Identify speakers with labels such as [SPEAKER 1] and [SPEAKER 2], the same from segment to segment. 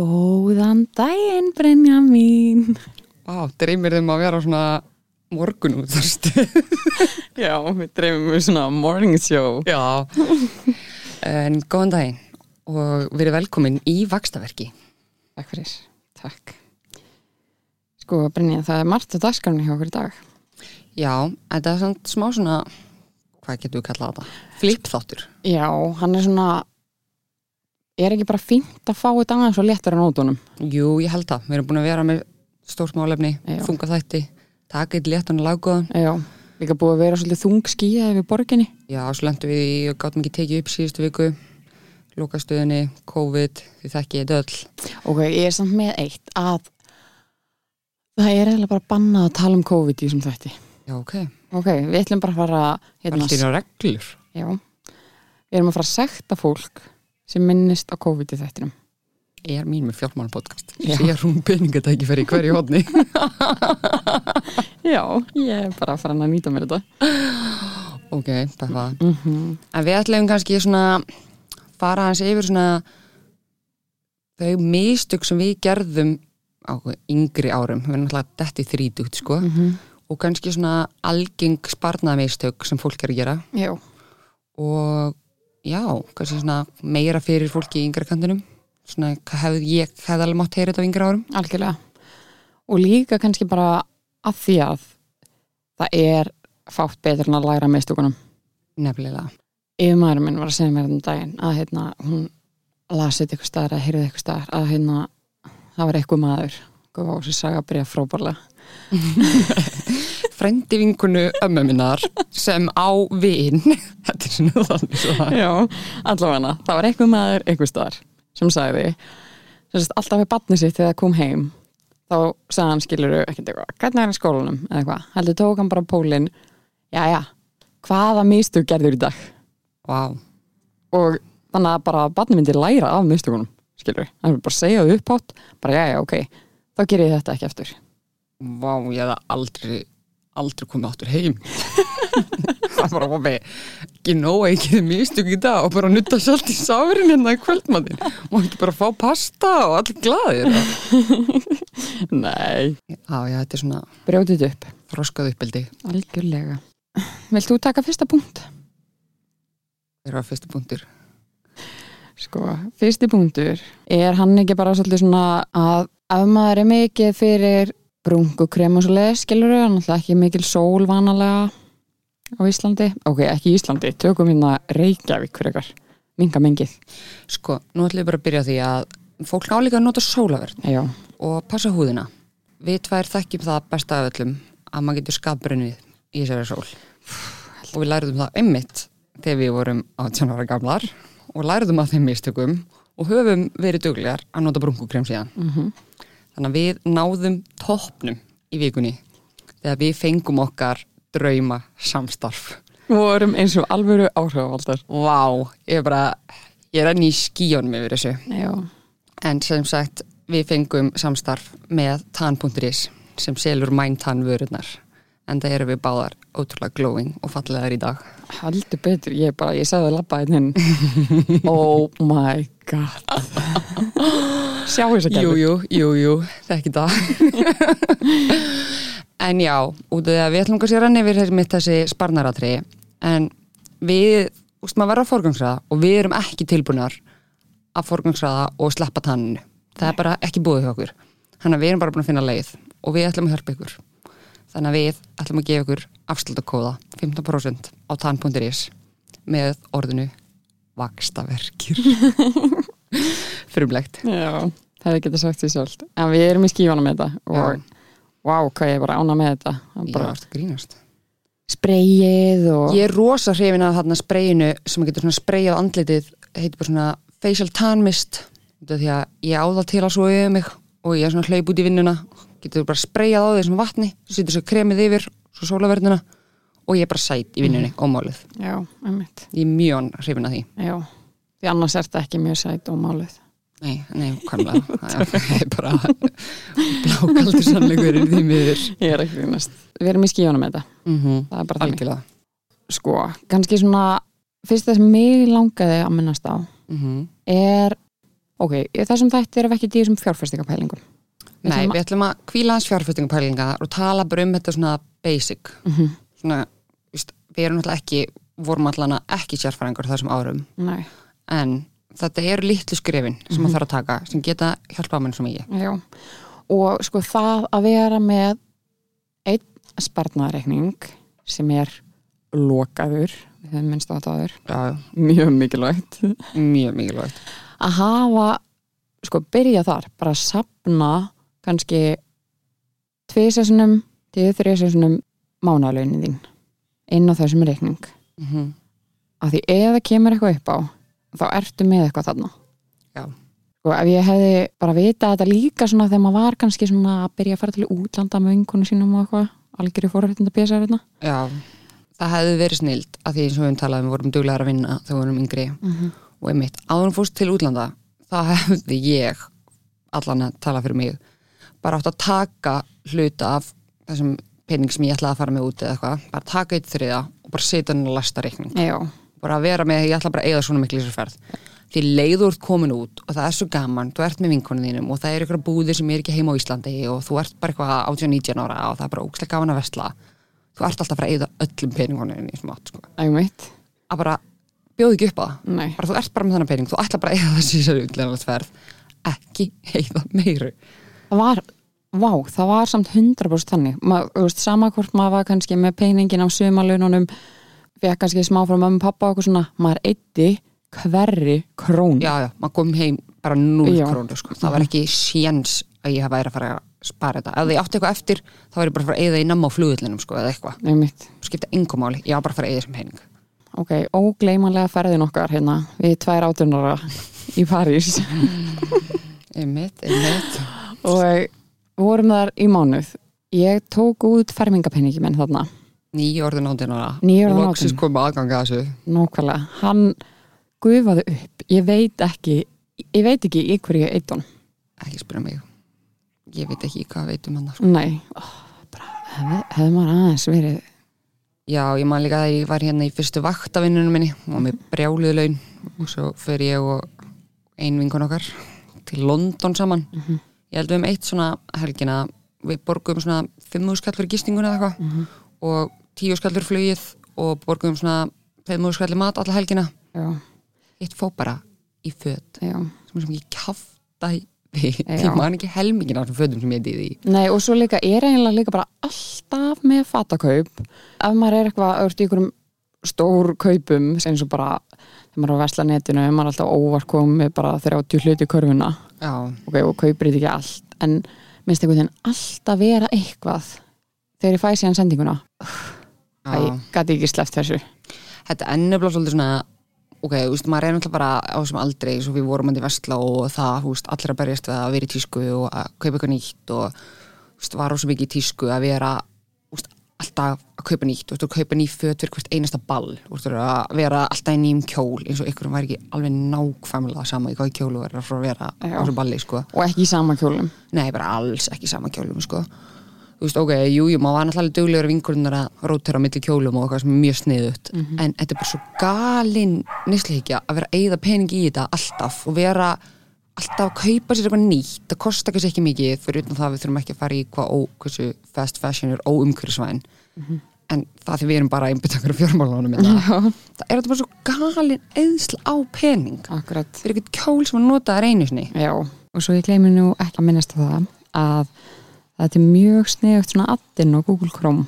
[SPEAKER 1] Góðan daginn, Brynja mín.
[SPEAKER 2] Vá, dreymir þeim að vera svona morgun út
[SPEAKER 1] Já, við dreymum við svona morning show.
[SPEAKER 2] Já, en góðan daginn og verið velkomin í Vakstaverki.
[SPEAKER 1] Takk fyrir, takk. Sko, Brynja, það er margt á dagskarni hjá okkur í dag.
[SPEAKER 2] Já, þetta er svona smá svona, hvað getur við kallað þetta? Flipþáttur.
[SPEAKER 1] Já, hann er svona, er ekki bara fínt að fá þetta aðeins og á nótunum?
[SPEAKER 2] Jú, ég held það. Við erum búin að vera með stórsmálefni,
[SPEAKER 1] Já.
[SPEAKER 2] þunga þætti, taka eitt léttan og laggóðan.
[SPEAKER 1] Já, líka búið að vera svolítið þung skíða við borginni.
[SPEAKER 2] Já, svo lendum við og gátum ekki tekið upp síðustu viku, lokastöðinni, COVID, því þekki ég döll.
[SPEAKER 1] Ok, ég er samt með eitt að það er eiginlega bara bannað að tala um COVID í þessum þætti.
[SPEAKER 2] Já, ok.
[SPEAKER 1] Ok, við ætlum bara að fara hérna,
[SPEAKER 2] Allt í
[SPEAKER 1] sem minnist á COVID í þættinum.
[SPEAKER 2] Ég er mín með fjármála podcast.
[SPEAKER 1] Já.
[SPEAKER 2] Ég er hún peningatækifæri í hverju hodni.
[SPEAKER 1] Já, ég er bara að fara að nýta mér þetta.
[SPEAKER 2] ok, Beffa.
[SPEAKER 1] Mm -hmm.
[SPEAKER 2] En við ætlum kannski svona fara hans yfir svona þau mistök sem við gerðum á yngri árum. Við erum náttúrulega detti þrítugt, sko. Og kannski svona algeng sparnaðmistök sem fólk er að gera.
[SPEAKER 1] Já,
[SPEAKER 2] Og já, kannski svona meira fyrir fólki í yngra kantinum. Svona, hefði ég hefði alveg mátt heyra þetta á yngri árum.
[SPEAKER 1] algjörlega. Og líka kannski bara að því að það er fátt betur en að læra meðstúkunum.
[SPEAKER 2] Nefnilega.
[SPEAKER 1] Yfirmaðurinn minn var að segja mér um daginn að hérna, hún lasið eitthvað staðar að heyrði eitthvað staðar að hérna, það var eitthvað maður og þessi saga byrja frábærlega.
[SPEAKER 2] frendi vinkunu ömmu minnar sem á vin. Þetta er svona þannig svo. Það
[SPEAKER 1] Já, allavega. Það var eitthvað maður eitthvað staðar sem sagði sem alltaf við batni sitt þegar það kom heim þá sagði hann skiluru ekkert eitthvað, hvernig er í skólanum? Eða eitthvað, heldur tók hann bara pólinn. Jæja, hvaða mistug gerður í dag?
[SPEAKER 2] Vá,
[SPEAKER 1] og þannig að bara batni myndi læra af mistugunum, skiluru hann vil bara segja þau upphátt, bara jæja, ok þá ger ég þetta ekki eftir
[SPEAKER 2] vá, ég hefði aldrei aldrei komið áttur heim. Það var með ekki nóg að ekki þið mistug í dag og bara nutta sjálft í sárin hérna í kvöldmannin og ekki bara fá pasta og allir glaðir
[SPEAKER 1] Nei,
[SPEAKER 2] Já, já, þetta er svona
[SPEAKER 1] brjótið upp.
[SPEAKER 2] þroskað uppeldi.
[SPEAKER 1] Algjörlega. Vilt þú taka fyrsta punkt?
[SPEAKER 2] Það eru að fyrstu punktur?
[SPEAKER 1] Sko, fyrsti punktur. Er hann ekki bara svolítið svona að ef maður er mikið fyrir brungukrem og svo leið, skilur við, náttúrulega ekki mikil sól vanalega á Íslandi, ok, ekki Íslandi, tökum hérna Reykjavík fyrir ykkar, minga mengið.
[SPEAKER 2] Sko, nú ætlum við bara að byrja því að fólk álíka að nota sólaverð
[SPEAKER 1] Já,
[SPEAKER 2] og passa húðina. Við tvær þekkjum það besta af öllum að maður getur skapbrunnið í þessari sól. Og við læriðum það einmitt þegar við vorum 18 ára gamlar og læriðum að þeim mistökum og höfum verið duglegar að nota brunkukrem síðan.
[SPEAKER 1] Mm
[SPEAKER 2] þannig að við náðum toppnum í vikunni þegar við fengum okkar drauma samstarf
[SPEAKER 1] vorum eins og alvöru áhrifavaldar.
[SPEAKER 2] Vá, ég er bara ég er enn í skíjónum yfir þessu
[SPEAKER 1] Já,
[SPEAKER 2] En sem sagt, við fengum samstarf með tan.is sem selur mæntan vörunar. En það eru við báðar ótrúlega glowing og fallegar í dag.
[SPEAKER 1] heldur betur, ég bara, ég sagði að labba hérna Oh my god Sjá þess að
[SPEAKER 2] Jú, jú, jú, jú, þekki það. en já, út af því að við ætlum að renna yfir þessi mitt þessi sparnaratri. En við, úst maður verða að forgangsraða og við erum ekki tilbúinar að forgangsraða og sleppa tanninu. Það er bara ekki búið hjá okkur. Þannig að við erum bara búin að finna leið og við ætlum að hjálpa ykkur. Þannig að við ætlum að gefa ykkur afslutakóða 15% á tann.is með orðinu vakstaverkir. Frumlegt.
[SPEAKER 1] Já, það hefði getað sagt því sjálft. En við erum í skífana með þetta og vá, hvað ég er bara ána með þetta. Það er
[SPEAKER 2] Já,
[SPEAKER 1] bara
[SPEAKER 2] að grínast.
[SPEAKER 1] spreyið og
[SPEAKER 2] Ég er rosa hrifin af þarna spreyinu sem getur svona spreyjað andlitið heitir bara svona facial tan mist. Þetta er því að ég á það til að svo yfir mig og ég er svona hlaup út í vinnuna. Getur bara spreyjað á því sem vatni setur svo kremið yfir, svo sólaverðina og ég er bara sæt í vinnunni og málið.
[SPEAKER 1] Já, einmitt.
[SPEAKER 2] Ég er mjög hrifin af því.
[SPEAKER 1] Já, því annars er þetta ekki mjög sæt og málið
[SPEAKER 2] Nei, nei, hvernig það er bara blákaldur sannleikurinn því miður.
[SPEAKER 1] Ég er ekki grínast. Við erum í skífana með þetta,
[SPEAKER 2] mm -hmm.
[SPEAKER 1] það er bara þannig. Sko, kannski svona fyrst það sem mig langaði að minnast á
[SPEAKER 2] mm -hmm.
[SPEAKER 1] er ok, þessum þætti erum við ekki í þessum fjárfestingapælingum. Við
[SPEAKER 2] Nei, við ætlum að kvíla hans fjárfestingapælingar og tala bara um þetta svona basic.
[SPEAKER 1] Mhm.
[SPEAKER 2] svona, víst, við erum náttúrulega ekki vorum allan að ekki sérfræðingar á þessum árum.
[SPEAKER 1] Nei,
[SPEAKER 2] en þetta eru litlu skrifin sem maður þarf að taka sem geta hjálpað mann svo mikið.
[SPEAKER 1] Já. Og sko það að vera með einn sparnaðreikning sem er lokaður
[SPEAKER 2] Já,
[SPEAKER 1] mjög mikilvægt.
[SPEAKER 2] Mjög mikilvægt.
[SPEAKER 1] Að hafa, sko byrja þar bara að sapna kannski tviðsessunum til þriðsessunum mánalaunin þín inn á þessum reikning.
[SPEAKER 2] Mm -hmm.
[SPEAKER 1] af því það kemur eitthvað upp á þá ertu með eitthvað þarna.
[SPEAKER 2] Já.
[SPEAKER 1] og ef ég hefði bara vitað þetta líka svona þegar maður var kannski svona að byrja að fara til útlanda með vinkonu sínum og eitthvað algjör í forréttinda pjesa hérna.
[SPEAKER 2] Já, það hefði verið snild að því eins og við höfum talað um, við vorum duglegar að vinna þegar við vorum yngri.
[SPEAKER 1] Mm -hmm.
[SPEAKER 2] og einmitt, áður fórst til útlanda þá hefði ég allan að tala fyrir mig. Bara átt að taka hluta af þessum pening sem ég ætlaði að fara með út eða eitthvað, bara taka eitt þriða og bara setja hann að lasta reikning.
[SPEAKER 1] Já,
[SPEAKER 2] bara að vera með, ég ætla bara að eigða svona miklu í þessar ferð. Því leiður komin út og það er svo gaman, þú ert með vinkonum þínum og það er ykkur búðir sem er ekki heima á Íslandi og þú ert bara eitthvað 18-19 ára og það er bara ókslega gaman að vesla þú ert alltaf að fara að eigða öllum peningunum í smátt sko. að bara bjóð ekki upp á það. Þú ert bara með þannig pening, þú ætla bara að eigða þessi þessari útlæðanlega ekki eigða meiru.
[SPEAKER 1] Það var Vá, það var samt 100% þannig. Ma, veist, sama hvort maður var kannski með peningin á sumalununum fekk kannski smá frá mömmu og pappa og eitthvað svona maður eitti hverri krón
[SPEAKER 2] já, já, maður kom heim bara 0
[SPEAKER 1] Já.
[SPEAKER 2] krónu sko. það var ekki séns að ég væri að fara að spara þetta. Ef ég átti eitthvað eftir, þá var ég bara að fara að eigða í namma á flugullinum sko, eða eitthvað,
[SPEAKER 1] Einmitt.
[SPEAKER 2] skipta engum máli. Ég á bara að fara að eigða þessum pening.
[SPEAKER 1] Ok, ógleymanlega ferðin okkar hérna. Við tvær átjörnara í París.
[SPEAKER 2] Einmitt, einmitt.
[SPEAKER 1] Og vorum þar í mánuð. Ég tók út fermingapenningi minn þarna Níu orðin
[SPEAKER 2] og loksins
[SPEAKER 1] átján.
[SPEAKER 2] komið aðganga að þessu.
[SPEAKER 1] Nókvælega, hann gufaði upp. Ég veit ekki, ég veit ekki í hverju hún
[SPEAKER 2] ekki spyrja mig. Ég veit ekki hvað veit um hann sko.
[SPEAKER 1] Nei, bara hefði, hefði maður aðeins verið
[SPEAKER 2] já, ég man líka að ég var hérna í fyrstu vaktavinnunum minni. Og með brjáluðu laun. Og svo fer ég og ein vinkon okkar til London saman.
[SPEAKER 1] Mhm.
[SPEAKER 2] ég held við um eitt svona helgina. Við borgum svona 5 skall fyrir gistinguna eða eitthvað.
[SPEAKER 1] Mhm.
[SPEAKER 2] og 10 skall fyrir flugið og borgum svona 5 skall mat alla helgina.
[SPEAKER 1] Já,
[SPEAKER 2] hitt fó bara í
[SPEAKER 1] já.
[SPEAKER 2] Sem í því
[SPEAKER 1] Já.
[SPEAKER 2] ég man ekki helmingin af þessum fötum sem ég dýði í
[SPEAKER 1] Nei, og svo líka er eiginlega líka bara alltaf með fatakaup. Ef maður er eitthvað öll í einhverjum stór kaupum eins og bara þegar maður er á vesla netinu maður er alltaf óvart komið bara 30 hluti í körfuna.
[SPEAKER 2] Já,
[SPEAKER 1] ok, og kaupir þetta ekki allt en minnst einhvern veginn alltaf vera eitthvað þegar ég fæ síðan sendinguna.
[SPEAKER 2] já.
[SPEAKER 1] Að ég gæti ekki sleppt þessu.
[SPEAKER 2] Þetta nefnilega svolítið svona ok, þú veist, maður er náttúrulega bara á þessum aldrei svo við vorum að vesla og það, þú veist, allir að berjast við að vera í tísku og að kaupa eitthvað nýtt og þú veist, var ósum mikið í tísku að vera veist, alltaf að kaupa nýtt. Þú veist, að kaupa nýtt föt fyrir hvert einasta ball. Þú veist, að vera alltaf í nýjum kjól eins og ykkur var ekki alveg nákvæmlega sama í hvað kjólu er að fara að vera á
[SPEAKER 1] Já.
[SPEAKER 2] þessum balli, sko.
[SPEAKER 1] Og ekki í sama kjólum
[SPEAKER 2] Nei, bara alls ekki sama kjólum, sko. Þú veist, ok, jú, jú, maður var náttúrulega duglegur vinkurinn að rótera á milli kjólum og eitthvað sem er mjög sniðut. En þetta er bara svo galinn nýsleikja að vera að eyða pening í þetta alltaf og vera alltaf að kaupa sér eitthvað nýtt. Það kostar kannski ekki mikið fyrir utan það að við þurfum ekki að fara í hvað ó, hversu fast fashion er óumhverfisvæn. En það því við erum bara einbyttangur fjármálunum með það. Er þetta bara svo galinn eðsla á pening.
[SPEAKER 1] Akkurat
[SPEAKER 2] Fyrir
[SPEAKER 1] svo það er mjög sniðugt svona addinn á Google Chrome.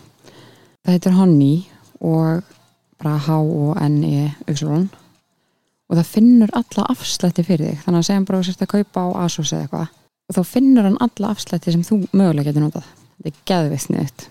[SPEAKER 1] Það heitir Honey og bara H-O-N-E Uxlun og það finnur alla afslætti fyrir þig. Þannig að segjum bara að þú sért að kaupa á Asos eða eitthvað. Og þá finnur hann alla afslætti sem þú mögulega getur notað. Þetta er geðveitt sniðugt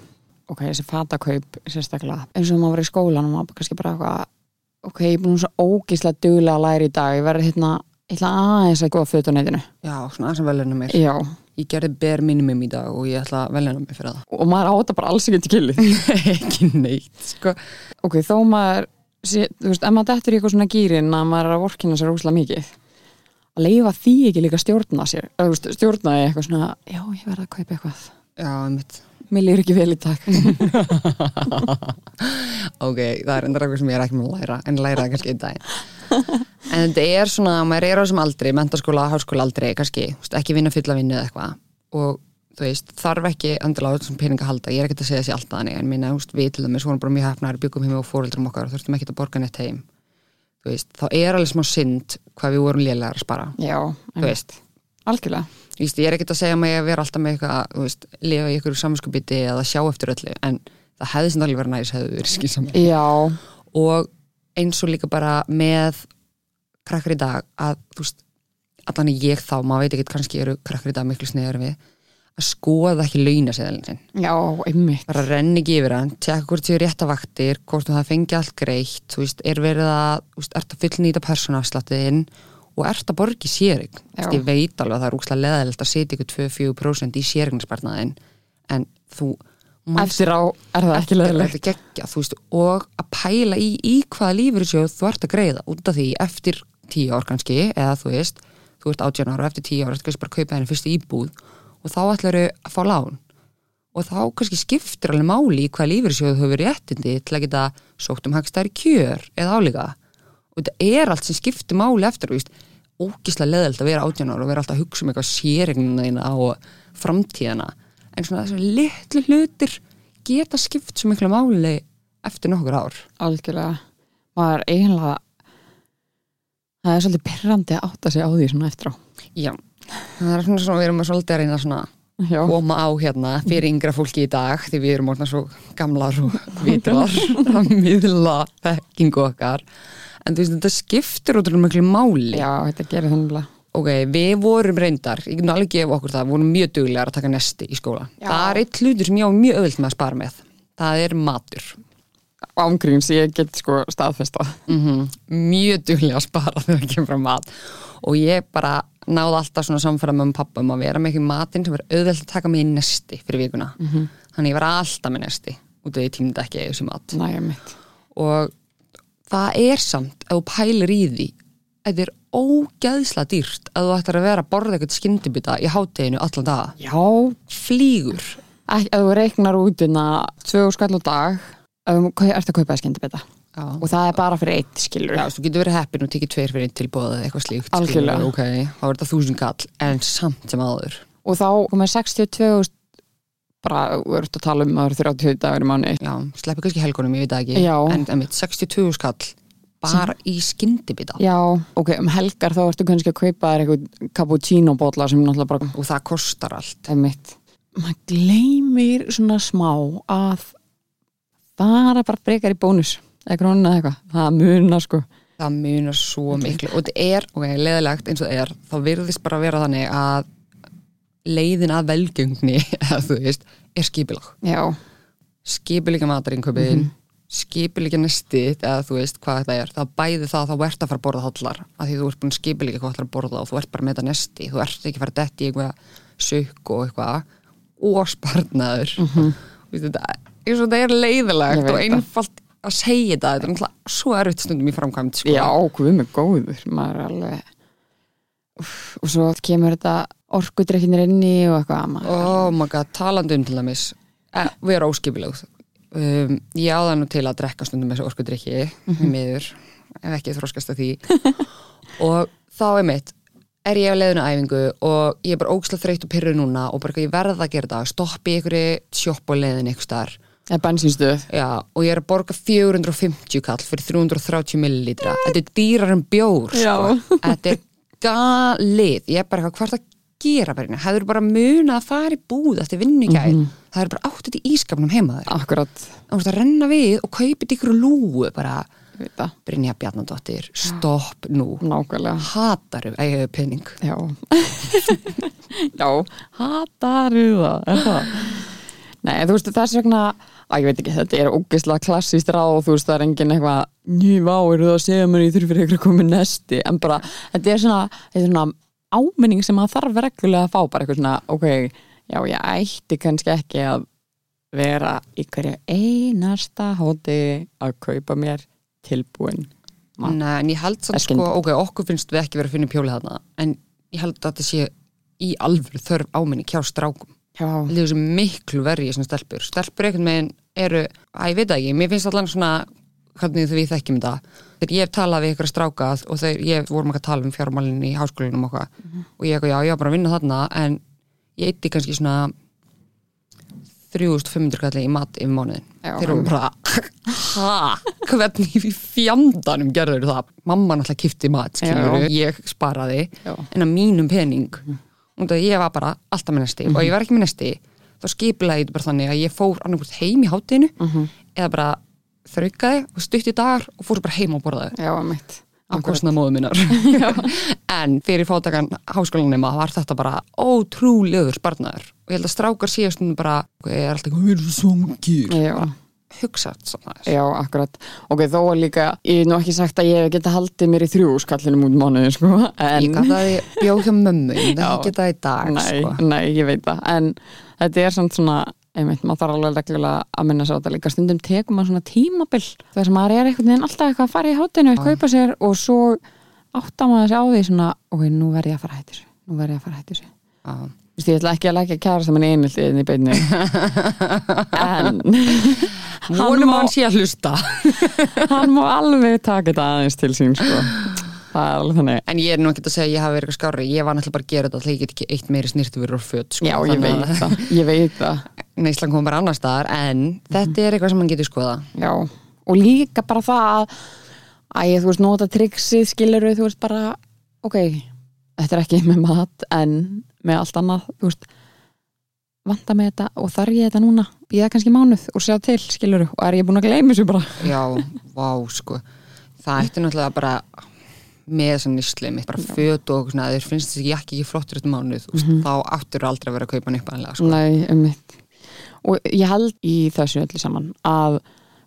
[SPEAKER 1] ok, þessi fatakaup sérstaklega. Eins og maður var í skólan og maður kannski bara eitthvað ok, ég er búin svo ógíslega duglega að læra í dag. Ég verði hérna, ég ætla aðeins að góða föt á netinu.
[SPEAKER 2] Já, svona aðeins að velja mér.
[SPEAKER 1] já,
[SPEAKER 2] Ég gerði bare minimum í dag og ég ætla að velja mig fyrir það.
[SPEAKER 1] og maður áta bara alls ekki til killið
[SPEAKER 2] ekki neitt, sko.
[SPEAKER 1] ok, þó maður sé, þú veist, ef maður dettur í eitthvað svona gýrin að maður er að vorkina sér úslega mikið að leifa því ekki líka stjórna sér stjórna eitthvað svona já, ég verði að kaupa eitthvað
[SPEAKER 2] Já, einmitt.
[SPEAKER 1] Mér líður ekki vel í takk
[SPEAKER 2] ok, það er endur eitthvað sem ég er ekki með að læra en læra það kannski einn dag. En þetta er svona, maður er á þessum aldri mentaskóla, háskóla aldri, kannski ekki vinna fulla vinnu eða eitthvað. Og þú veist, þarf ekki endilega á þessum pening að halda. Ég er ekki að segja þessi alltaf þannig en minna, við til dæmis vorum bara mjög hefnar byggum heim og fóreldrum okkar og þurftum ekki að borga neitt heim. Veist, þá er alveg smá synd hvað við vorum lélegar að veist, ég er ekkert að segja mig að vera alltaf með eitthvað, veist, lifa í ykkur samanskupiti eða sjá eftir öllu, en það hefði sem alveg verið næs, hefði verið skilsamlega. Og eins og líka bara með krakkar í dag, að þú veist, allan ég þá, maður veit ekki, kannski eru krakkar í dag miklu sniður við, að skoða ekki launaseðalinn sinn.
[SPEAKER 1] já, einmitt
[SPEAKER 2] Bara renni ekki yfir hann, tjekka hvort þið eru réttavaktir, hvort þú það fengi allt greitt, þú veist, er verið að, þú veist, og ert að séring.
[SPEAKER 1] Já.
[SPEAKER 2] Ég veit alveg að það er úkslega leðalegt að setja ykkur 2-4% í séringnarsparnaðin, en þú...
[SPEAKER 1] eftir á er það ekki leðilegt
[SPEAKER 2] þú veist, og að pæla í, í hvaða lífyrirsjóð þú ert að greiða út af því eftir 10 ár kannski, eða þú veist, þú ert 18 ára og eftir 10 ár eftir kannski bara kaupa henni fyrstu íbúð og þá ætlar að fá lán og þá kannski skiptir alveg máli í hvaða lífyrirsjóð þú hefur réttindi til að geta sótt um hagstæri kjör eða álíka og þetta er allt sem skiptir máli eftir, veist, ógislega leðilt að vera 18 ára og vera alltaf að hugsa um eitthvað séregnina þína og framtíðina. En svona þessar litlu hlutir geta skipt svo miklu máli eftir nokkur ár.
[SPEAKER 1] Algjörlega. Maður eiginlega það er svolítið perrandi að átta sig á því svona eftir á.
[SPEAKER 2] Já, það er svona svona við erum að svolítið að reyna svona
[SPEAKER 1] já,
[SPEAKER 2] koma á hérna fyrir yngra fólki í dag því við erum orðna svo gamlar og vitrar að miðla þekkingu okkar en þú veist þetta skiptir ótrúlega miklu máli.
[SPEAKER 1] Já þetta gerir þannig
[SPEAKER 2] ok, við vorum reyndar, ég kan alveg gefa okkur það, vorum mjög duglegar að taka nesti í skóla.
[SPEAKER 1] Já.
[SPEAKER 2] það er eitt hlutur sem ég á mjög öðvöld með að spara með. Það er matur.
[SPEAKER 1] Ángríns ég get sko staðfesta
[SPEAKER 2] mm mjög duglega að spara þegar það kemur frá mat. Og ég bara náði alltaf svona samfæra með pappa um að vera með ekki matinn sem verður auðvelt að taka mig í nesti fyrir vikuna. Þannig ég var alltaf með nesti út af því ég tímdi ekki að þessu mat.
[SPEAKER 1] Mitt
[SPEAKER 2] og það er samt ef þú pælir í því þetta er ógæðsla dýrt að þú ættir að vera að borða eitthvað skyndibita í hátteginu allan dag.
[SPEAKER 1] Já,
[SPEAKER 2] flýgur.
[SPEAKER 1] Ekki að þú reiknar út inna tvö skall á dag ef þú ert að kaupa að skyndibita.
[SPEAKER 2] Já.
[SPEAKER 1] og það er bara fyrir eitt skilur
[SPEAKER 2] Já, þú getur verið heppin og tekið tveir fyrir einn tilbúð eða eitthvað slíkt skilurðu, ok, þá er þetta þúsund kall en samt sem aður
[SPEAKER 1] og þá komið 62 bara, ert að tala um að það eru 30 dagur í mánu
[SPEAKER 2] Já, sleppi kannski helgunum, ég veit það ekki.
[SPEAKER 1] Já.
[SPEAKER 2] en einmitt, 62 skall bara í skyndibita.
[SPEAKER 1] Já, ok, um helgar þá ertu kannski að kaupa þér eitthvað cappuccino bólla sem náttúrulega bara
[SPEAKER 2] og það kostar allt.
[SPEAKER 1] Er mitt maður gleymir svona smá að bara bara brekar í bónus eða krónu eða eitthvað, það munar sko.
[SPEAKER 2] Það munar svo miklu. Og þetta er, ok, leðilegt eins og það er þá virðist bara vera þannig að leiðin að veist, er skipilag skipilega matarinköpiðin mm skipilega nestið eða þú veist hvað þetta er. Það bæði það að þá ert að fara að borða hallar af því þú ert búin skipilega hvað ætlar að borða og þú ert bara með þetta nesti, þú ert ekki að fara að detti í eitthvað sukk og eitthvað. Og sparnaður. Mm -hmm. þetta, þetta er leiðilegt og einfalt að segja þetta, þetta er náttúrulega svo erfitt stundum í framkvæmt sko.
[SPEAKER 1] já, hvað með góður maður er alveg Úff, og svo kemur þetta orkudrykkinir inni og eitthvað maður,
[SPEAKER 2] oh my god, talandi um til dæmis eh, vera óskipilegð um, ég áða nú til að drekka stundum þessu orkudrykki mm -hmm. miður, ef ekki þróskast að því. Og þá er mitt er ég á leiðinu æfingu og ég er bara ógislega þreytt og pyrru núna og bara ég verða að gera það stoppi einhverju sjopp á leiðinu
[SPEAKER 1] eða bensinstöð
[SPEAKER 2] Já, og ég er að borga 450 kall fyrir 330 millilítra. Þetta er dýrar en bjór sko. Þetta er galið. Ég er bara eitthvað, hvað það að gera bara hérna? Hefur bara munað að fara í búð eftir vinnu í gær, það er bara átt þetta í ískapnum heima þér,
[SPEAKER 1] akkurat,
[SPEAKER 2] þú veist að renna við og kaupið ykkur lúu bara
[SPEAKER 1] það,
[SPEAKER 2] Brynja Bjarnadóttir, stopp nú.
[SPEAKER 1] Nákvæmlega.
[SPEAKER 2] Hataru ég hefur penning
[SPEAKER 1] já. Já, hataru það það? Nei, þú veist, þess vegna að ég veit ekki, þetta er ógeðslega klassíst ráð þú veist, það er engin eitthvað nývá, eru það að segja mér ég þurfi eitthvað að koma með nesti? En bara, þetta er svona, þetta er svona áminning sem maður þarf reglulega að fá bara eitthvað svona, ok, já, ég ætti kannski ekki að vera í hverju einasta hóti að kaupa mér tilbúin mat.
[SPEAKER 2] Nei, en ég held samt sko, ok, okkur finnst við ekki verið að finna pjólið þarna en ég held að þetta sé í alvöru þörf áminni kjá strákum. Ég þessi miklu verri í svona stelpur. Stelpur einhvern veginn eru, að ég veit það ekki mér finnst allan svona, hvernig þau við þekkjum þetta. Þegar ég hef talað við ykkur strákað og þegar ég vorum ekki að tala um fjármálinn í háskólinum og, mm og ég eitthvað, já, ég var bara að vinna þarna en ég eitti kannski svona 3500 kalli í mat yfir mánuðin þeir eru bara ha, hvernig í fjandanum gerður það? Mamma náttúrulega kifti mat skilur, ég sparaði
[SPEAKER 1] Já.
[SPEAKER 2] en að mínum pening og það ég var bara alltaf með nesti og ef ég var ekki með nesti þá skiplaði ég bara þannig að ég fór annarkvæmt heim í hátinu eða bara þraukaði og stutti dagar og fór bara heim og borðaði.
[SPEAKER 1] Já, mitt
[SPEAKER 2] á kostnað móðu minnar. En fyrir fátakan háskólanema var þetta bara ótrúlegur sparnaður. Og ég held að strákar síðast bara ég er alltaf, við erum svongir
[SPEAKER 1] Já,
[SPEAKER 2] hugsa þetta svona þess
[SPEAKER 1] já, akkurat. Ok, þó er líka, ég hef nú ekki sagt að ég geta haldið mér í þrjú skallinum út mánuði, sko en,
[SPEAKER 2] ég gaf það í bjóð hjá mömmu en það það í dag
[SPEAKER 1] nei,
[SPEAKER 2] sko.
[SPEAKER 1] nei, ég veit það. En þetta er samt svona einmitt, maður þarf alveg reglulega að minna sér á þetta líka. Stundum tekum maður svona tímabil þar sem maður er einhvern veginn alltaf eitthvað að fara í hátinu kaupa sér og svo átta maður sér á því svona, ok, nú verð ég að fara að hætti þessu nú verð ég að fara að hætti þessu.
[SPEAKER 2] Já.
[SPEAKER 1] Vist, ég ætla ekki að leggja kæra saman einildi inn í beinni. En
[SPEAKER 2] vonum
[SPEAKER 1] má-
[SPEAKER 2] að hann sé að hlusta.
[SPEAKER 1] Hann má alveg taka þetta aðeins til sín sko.
[SPEAKER 2] en ég er nú ekki að segja að ég hafi verið eitthvað skári ég var náttúrulega bara að gera þetta að ég get ekki eitt meiri snirtifur og föt sko.
[SPEAKER 1] já, ég veit
[SPEAKER 2] að-
[SPEAKER 1] það, ég veit það
[SPEAKER 2] neyslan kom bara annar staðar en þetta er eitthvað sem mann getur skoða
[SPEAKER 1] já, og líka bara það að að ég, þú veist, nota tryggsið skilur þú veist bara, ok þetta er ekki með mat en með allt annað, þú veist vanda með þetta og þarf ég þetta núna? Býða kannski mánuð og sjá til, skilur og er ég búin að gleyma þessu bara?
[SPEAKER 2] Já, vá sko. Það ætti náttúrulega bara með þessa nýsli mitt, bara föt og svona, þeir finnst þessi jakki ekki flottur eftir mánuð mm -hmm. þá áttur aldrei að vera að kaupa upp aðlega sko.
[SPEAKER 1] Nei, um mitt og ég held í þessu öllu saman að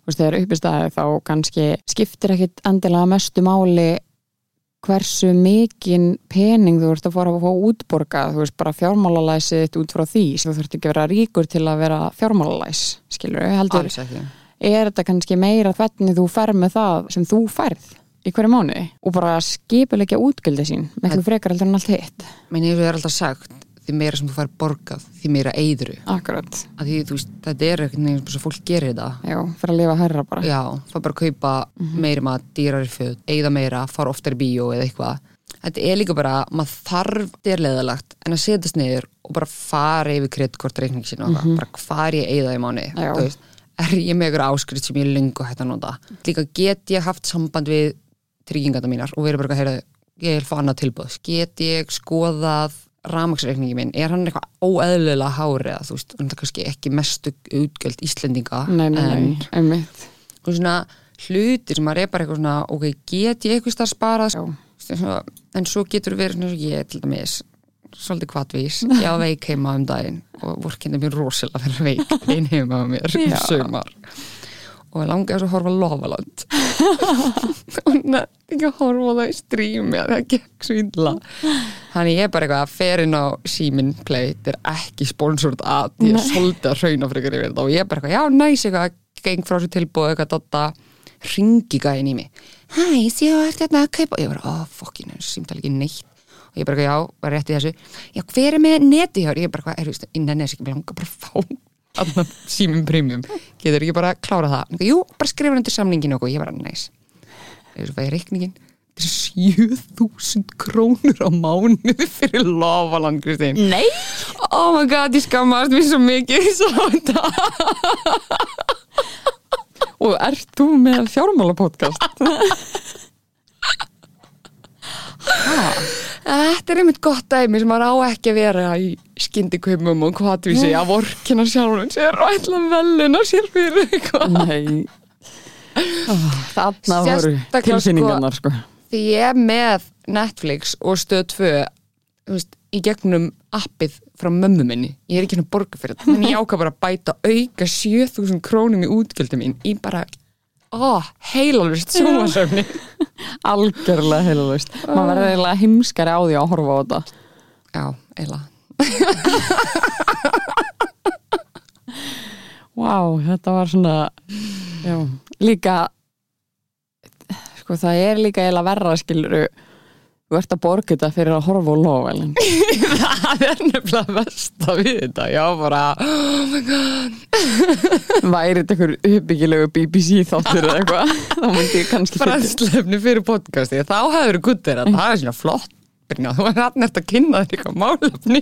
[SPEAKER 1] veist, þegar uppi staði þá kannski skiptir ekkit endilega mestu máli hversu mikinn pening þú ert að fara að fá útborgað. Þú veist, bara fjármálalæsið þitt út frá því. Þú þurft ekki að vera ríkur til að vera fjármálalæs skilur heldur er þetta kannski meira hvernig þú fer með það sem þú færð í hverju mánuði og bara skipulegja útgöldi sín miklu frekar heldur en allt hitt.
[SPEAKER 2] Og ég er alltaf sagt því meira sem þú fær borgað, því meira eyðru
[SPEAKER 1] Akkurat,
[SPEAKER 2] því veist, þetta er eitthvað eins og fólk gerir þetta.
[SPEAKER 1] Já, fyrir að lifa hærra bara.
[SPEAKER 2] Já, fá bara að kaupa meiri mat, dýrari föt, eyða meira fara oftar í bíó eða eitthvað. Þetta er líka bara, maður þarf þetta er leðalagt, en að setjast niður og bara fara yfir kreditkort reikning sín og mm bara hvað er ég að eyða í mánu þú veist, er ég með ykkur áskrift sem ég er lengu hægt að nota? Líka get ég haft samband við trygginganda mínar og verið bara að heyra ég vil fá annað tilbúð, get ég skoðað ramaksreikningi minn, er hann eitthvað óeðlilega hári eða þú veist, hann er kannski ekki mestu útgjöld Íslendinga
[SPEAKER 1] Nei, nei,
[SPEAKER 2] en
[SPEAKER 1] einmitt.
[SPEAKER 2] Og svona hlutir sem er bara eitthvað svona ok, get ég eitthvað starf sparað?
[SPEAKER 1] Já.
[SPEAKER 2] Svo- en svo getur verið svona ég til dæmis svolítið kvatvís, ég á veik heima um daginn og vorkinni mér rosalega fyrir veik einn heima á mér í
[SPEAKER 1] Já.
[SPEAKER 2] sögumar og ég langaði svo að horfa Lofaland og nætti ekki að horfa það í strími að það gekk svo illa þannig ég er bara eitthvað að fer inn á símin play, þetta er ekki sponsort að ég er svolítið að hrauna fyrir yfir þetta og ég er bara eitthvað, já næs eitthvað geng frá sér tilbúið eitthvað dotta ringi gæðin í mig. Hæ, séu að þetta að kaupa og ég bara, ó, fokkin, þessu símtali ekki neitt. Og ég bara, eitthvað, já, var rétt í þessu. Já, hver er með neti hér? ég bara, hvað, er þú veist, innan þess ekki, mér langar bara að fá annar símum premium. Getur ekki bara að klára það? Eitthvað, jú, bara skrifa undir samningin og ég bara, næs þessu fæði reikningin þetta er 7000 krónur á mánuði fyrir lofaland, Kristín
[SPEAKER 1] Nei
[SPEAKER 2] oh my god, ég skammast mér svo mikið sá þetta
[SPEAKER 1] Og ert þú með fjármálapodcast?
[SPEAKER 2] Þetta er einmitt gott dæmi sem maður á ekki að vera í skyndikaupum og hvatvísi að vorkina sjálfum sér og ætla velina sér fyrir eitthvað.
[SPEAKER 1] Nei oh, Þarna voru
[SPEAKER 2] Sérstaklega,
[SPEAKER 1] tilfinningarnar sko.
[SPEAKER 2] Því ég er með Netflix og stöð 2 þú veist, í gegnum appið frá mömmu minni. Ég er ekki hann að borga fyrir þetta. En ég ákvað bara að bæta auka 7000 krónum í útgjöldum mín í bara ó, heilalust sjómasöfni.
[SPEAKER 1] Algjörlega heilulust Maður verður eiginlega heimskari á því að horfa á þetta
[SPEAKER 2] Já, eiginlega.
[SPEAKER 1] Vá, þetta var svona já, líka sko það er líka eiginlega verra skiluru þú ert að borga þetta fyrir að horfa á lofælin
[SPEAKER 2] það er nefnilega versta við þetta. Já bara oh my god.
[SPEAKER 1] Væri þetta einhver uppbyggilegu BBC þáttur eða eitthvað þá myndi ég kannski fyrir
[SPEAKER 2] brennslefni fyrir podcasti þá hefur þú guttir að það er svona flott. Þú er hann eftir að kynna þér eitthvað málefni.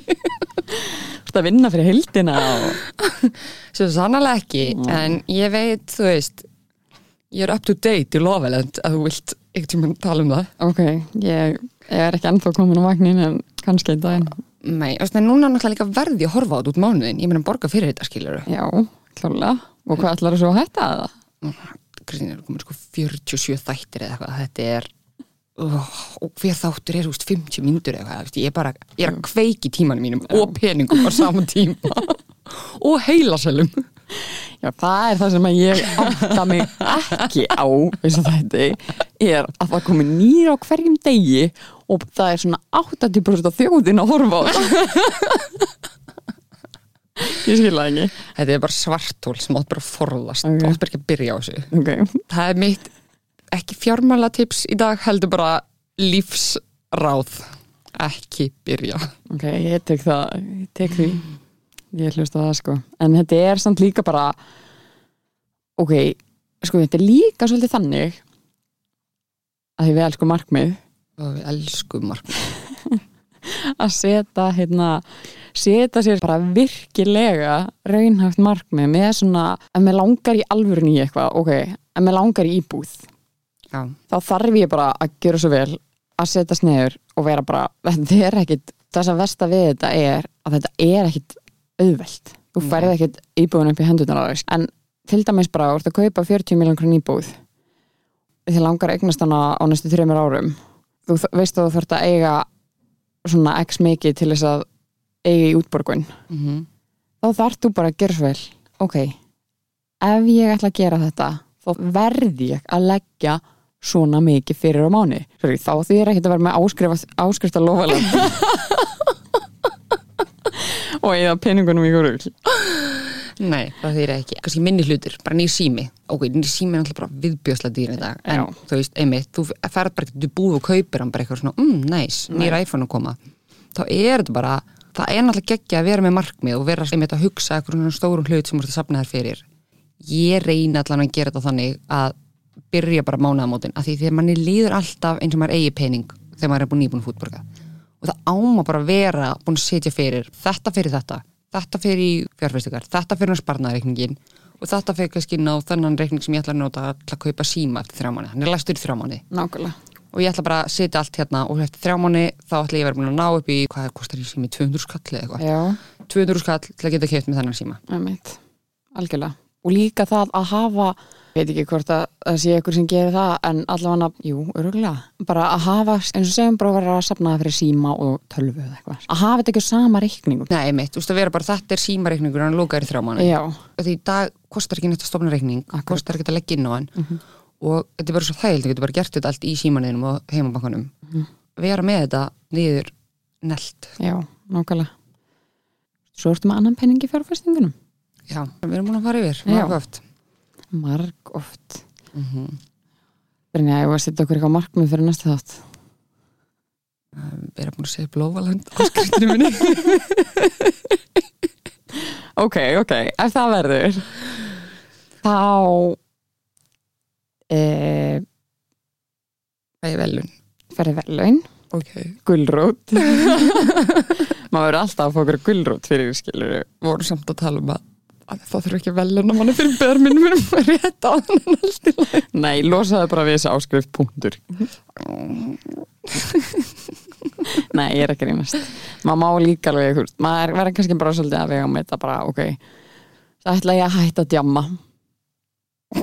[SPEAKER 1] Að vinna fyrir heildina og...
[SPEAKER 2] svo sannlega ekki en ég veit, þú veist ég er up to date í lofaland að þú vilt eitthvað tíma tala um það.
[SPEAKER 1] Ok, ég, ég er ekki ennþá komin á vagnin en kannski einn daginn.
[SPEAKER 2] Nei, þú veist, en núna er náttúrulega líka verði að horfa á þetta út mánuðin ég meina borga fyrir þetta skilur
[SPEAKER 1] já, klálega og hvað ætlar þú svo að hætta það?
[SPEAKER 2] Kristín er komin sko 47 þættir eða eitthvað, þetta er oh, og hver þáttur er, þú veist, 50 myndur eða eitthvað, þú ég er bara, ég er að kveiki tímanum mínum og peningum á saman tíma. Og heilasælum
[SPEAKER 1] Já, það er það sem ég átta mig ekki á eins og þetta er að það komi nýra á hverjum degi og það er svona 80% af þjóðin að horfa á það. Ég skilða ekki.
[SPEAKER 2] Þetta er bara svartól sem átt bara að forðast.
[SPEAKER 1] Ok.
[SPEAKER 2] okay. átt bara ekki að byrja á þessu.
[SPEAKER 1] Ok,
[SPEAKER 2] Það er mitt, ekki fjármála tips í dag, heldur bara lífsráð. Ekki byrja.
[SPEAKER 1] Ok, ég tek það ég tek því ég hlusta á það sko. En þetta er samt líka bara ok, sko þetta er líka svolítið þannig að því við elskum markmið.
[SPEAKER 2] Og við elskum markmið.
[SPEAKER 1] Að setja hérna, setja sér bara virkilega raunhæft markmið. Með svona, ef mér langar í alvörun í eitthvað, ok, ef mér langar í íbúð
[SPEAKER 2] Já,
[SPEAKER 1] þá þarf ég bara að gera svo vel að setja sneður og vera bara þetta er ekkit, það sem versta við þetta er að þetta er ekkit auðvelt. Þú
[SPEAKER 2] Nei.
[SPEAKER 1] færið ekkit íbúðun upp í hendurnar á þess en til dæmis bara, þú ert að kaupa 40 miljón krónu íbúð. Þið langar eignast hana á næstu þreymur árum. Þú veist að þú þarft að eiga svona x mikið til þess að eiga í útborgun.
[SPEAKER 2] Mm
[SPEAKER 1] þá þarf þú bara að gera svo vel. Ok, ef ég ætla að gera þetta þá verð ég að leggja svona mikið fyrir á mánu Sorry, þá því er ekkert að vera með áskrift að lofa og eða peningunum í hverju
[SPEAKER 2] Nei, það þýr ekki. Kannski minni hlutir, bara nýr sími. Ok, nýr sími er alltaf bara viðbjöðslega dýr í dag. En
[SPEAKER 1] Já.
[SPEAKER 2] þú veist, einmitt, þú ferð bara þú búið og kaupir hann bara eitthvað svona, mm, nice, nýr iPhone að koma. Þá er þetta bara, það er náttúrulega geggja að vera með markmið og vera einmitt að hugsa eitthvað stórum hlut sem þú ert að safna þér fyrir. Ég reyna allan að gera þetta þannig að byrja bara mánaðamótin, af því þegar manni líður alltaf eins og maður eigi pening þegar maður er búin nýbúin fútborga. Og það áma bara að vera búin að setja fyrir, þetta fyrir þetta, þetta fyrir í fjárfestingar, þetta fyrir sparnareikningin og þetta fyrir kannski ná þennan reikning sem ég ætla að nota að kaupa síma eftir þrjá mánu, hann er læstur í þrjá mánu
[SPEAKER 1] nákvæmlega.
[SPEAKER 2] Og ég ætla bara að setja allt hérna og eftir þrjá mánu þá ætla ég að vera búin að ná upp í hvað er kostar í sími, 200 skall eða eitthvað.
[SPEAKER 1] Já,
[SPEAKER 2] 200 skall til að geta keipt með þennan síma.
[SPEAKER 1] Algjörlega. Og líka það að hafa veit ekki hvort að það sé ykkur sem gerir það en allavega, jú, öruglega bara að hafa, eins og segjum bara að vera að safna það fyrir síma og tölvu eða eitthvað. Að hafa þetta ekki sama reikningum
[SPEAKER 2] Nei, mitt, þú veist að vera bara þetta er símareikningur hann lókar í þrjá mánu því dag kostar ekki neitt að stofna reikning
[SPEAKER 1] Akkurat.
[SPEAKER 2] kostar ekki að leggja inn á hann. Og þetta er bara svo þægild, þú getur bara gert þetta allt í símaninum og heimabankanum. Vera með þetta niður nelt.
[SPEAKER 1] Já, nákvæmlega. Svo ertu með annan penning í fjárfestingunum.
[SPEAKER 2] Já, við erum búin að fara yfir, marg oft
[SPEAKER 1] marg oft.
[SPEAKER 2] Mm -hmm.
[SPEAKER 1] Brynja, ég var að setja okkur eitthvað markmið fyrir næsta þátt?
[SPEAKER 2] Við erum búin að segja blóvaland áskriftunum minni.
[SPEAKER 1] Ok, ok, ef það verður þá e,
[SPEAKER 2] er velun
[SPEAKER 1] ferði verðlaun.
[SPEAKER 2] Ok.
[SPEAKER 1] Gulrót. Maður verður alltaf að fá okkur gulrót fyrir skilur
[SPEAKER 2] Voru samt að tala um að, að það þurfa ekki að manni fyrir börminum minum rétt á þannig allt í lagi.
[SPEAKER 1] Nei, losaði bara við þessi áskrift punktur. Nei, ég er ekki reynast maður má líka alveg, maður verður kannski bara svolítið að vega með þetta bara, ok. Það ætla ég að hætta að djamma.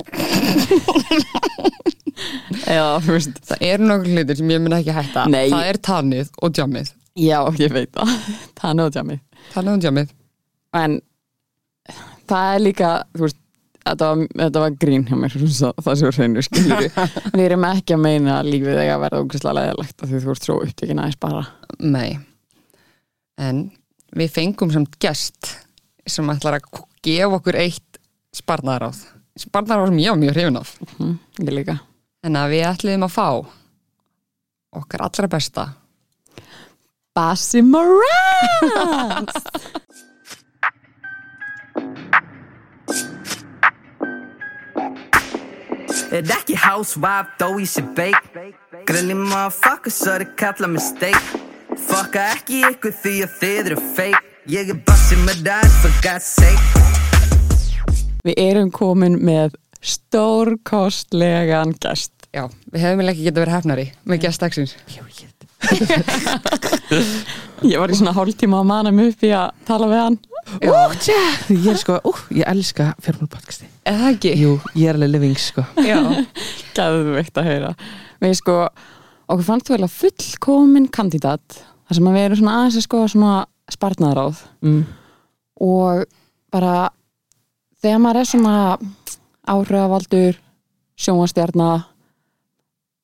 [SPEAKER 1] Eða, þú veist.
[SPEAKER 2] Það eru nokkur hlutir sem ég mun ekki hætta.
[SPEAKER 1] Nei.
[SPEAKER 2] Það er tannið og djamið
[SPEAKER 1] já, ég veit það. Það er nöðu djammi
[SPEAKER 2] Tannið og djamið
[SPEAKER 1] en það er líka þú veist, þetta var, þetta var grín hjá mér það sem hreinu skilur við erum ekki að meina að lífið eiga að verða ógæslega leðilegt því þú ert svo upptökin aðeins bara.
[SPEAKER 2] Nei. En við fengum samt gest sem ætlar að gefa okkur eitt sparnaráð Sparnaráð sem ég var mjög hrifin af.
[SPEAKER 1] Hm, ég líka.
[SPEAKER 2] En að við ætliðum að fá okkar allra besta.
[SPEAKER 1] Bassi Morans
[SPEAKER 3] Er ekki housewife þó ég sé beik Grilli motherfucker svo þið kalla mig steak Fucka ekki ykkur því að þið eru fake. Ég er bassi með dæs for God's sake.
[SPEAKER 1] Við erum komin með stórkostlegan gest.
[SPEAKER 2] Já, við hefum ekki getað verið hefnari með gestdagsins.
[SPEAKER 1] Ég var í svona hálftíma að mana mig upp í að tala við hann
[SPEAKER 4] ég er sko, ú, ég elska fjármálpodcasti
[SPEAKER 2] það ekki?
[SPEAKER 4] Jú, ég er alveg living sko.
[SPEAKER 2] Já.
[SPEAKER 1] Gæðveikt að heyra. Við sko, okkur fannst þú vel að fullkomin kandidat þar sem við erum svona aðeins að sko svona spartnaðaráð
[SPEAKER 4] mm.
[SPEAKER 1] og bara þegar maður er svona áhrifavaldur sjónvastjarna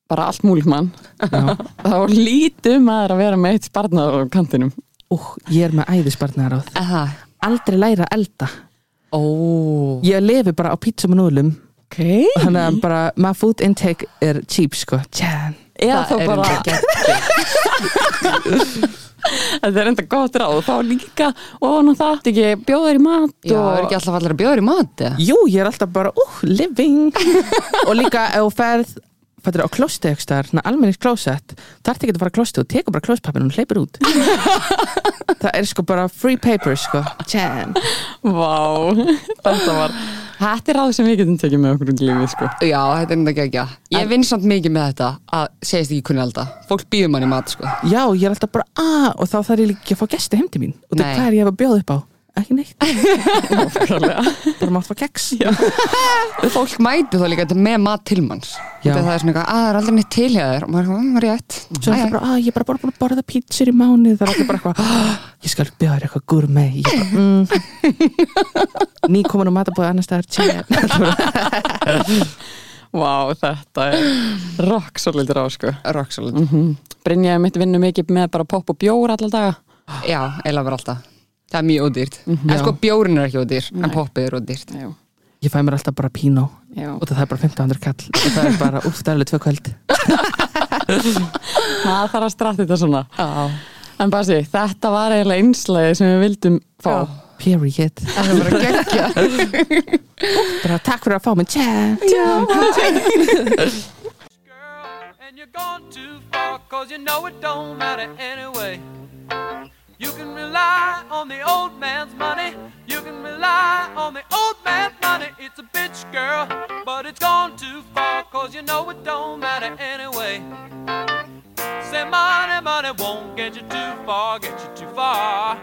[SPEAKER 1] bara allt múlmann þá lítum maður að vera með eitt spartnaðar á kantinum.
[SPEAKER 4] Ú, ég er með æðisbarnar áð
[SPEAKER 2] Aha.
[SPEAKER 4] Aldrei læra að elda.
[SPEAKER 2] Ó.
[SPEAKER 4] Ég lefi bara á pítsum og núðlum.
[SPEAKER 1] Ok.
[SPEAKER 4] Þannig að bara, my food intake er cheap sko. Tján.
[SPEAKER 1] Þá
[SPEAKER 2] Það er
[SPEAKER 1] bara þetta er enda gott ráð þá líka og ná það. Þetta ekki bjóðar í mat
[SPEAKER 2] Já,
[SPEAKER 1] og
[SPEAKER 2] er ekki alltaf allir að bjóða þér í mat, eða?
[SPEAKER 4] Jú, ég er alltaf bara, ú, living. Og líka ef þú ferð Fættir á klósti ekki staðar, svona almennings klósett Það ert ekki að fara að klósti og tekur bara klóspappin og hleypur út Það er sko bara free paper sko Tján
[SPEAKER 1] vá, þetta var þetta er ráð sem við getum tekið með okkur um lífið sko
[SPEAKER 2] Já, þetta er enda geggja. Ég vinn samt mikið með þetta að segist ekki kunni elda. Fólk býður mann í mat, sko.
[SPEAKER 4] Já, ég er alltaf bara, að, og þá þarf ég líka að fá gesti heim til mín Og það
[SPEAKER 2] Nei.
[SPEAKER 4] hvað er ég að bjóða upp á? Ekki neitt, bara mátt fá keks
[SPEAKER 2] Fólk mæti þá líka með mat til manns. Það er svona eitthvað, að það er aldrei neitt til hjá þér. Og maður er svona, "Mm, rétt.
[SPEAKER 4] Svo er það bara, að ég er bara búin að borða pítsur í mánu Það er allir bara eitthvað, "Ah, ég skal bjóða þér eitthvað Ég bara, mm. Ný komin á matabóði annars staðar tjá
[SPEAKER 1] Vá, þetta er rock svolítið ráð sko
[SPEAKER 2] Rock solid.
[SPEAKER 1] Brynjaði mitt vinnu mikið með bara popp og bjór allar daga
[SPEAKER 2] Já, eila verið alltaf. Það er mjög ódýrt. En sko, bjórin er ekki ódýr, en poppið er ódýrt.
[SPEAKER 1] Já,
[SPEAKER 4] Ég fæ mér alltaf bara pínó
[SPEAKER 1] já.
[SPEAKER 4] Og það er bara 1500 kall Og það er bara, er alveg tvö kvöld
[SPEAKER 1] Það þarf að stratta þetta svona
[SPEAKER 2] Já.
[SPEAKER 1] En Basi, þetta var eiginlega einslæði sem við vildum fá
[SPEAKER 2] Já.
[SPEAKER 4] Period
[SPEAKER 2] Það er bara geggja.
[SPEAKER 4] Bara takk fyrir að fá mig tjá
[SPEAKER 5] girl, and you're gone too far, cause you know it don't matter anyway. You can rely on the old man's money, you can rely on the old man's money. It's a bitch, girl, but it's gone too far, cause you know it don't matter anyway. Say money, money won't get you too far, get you too far.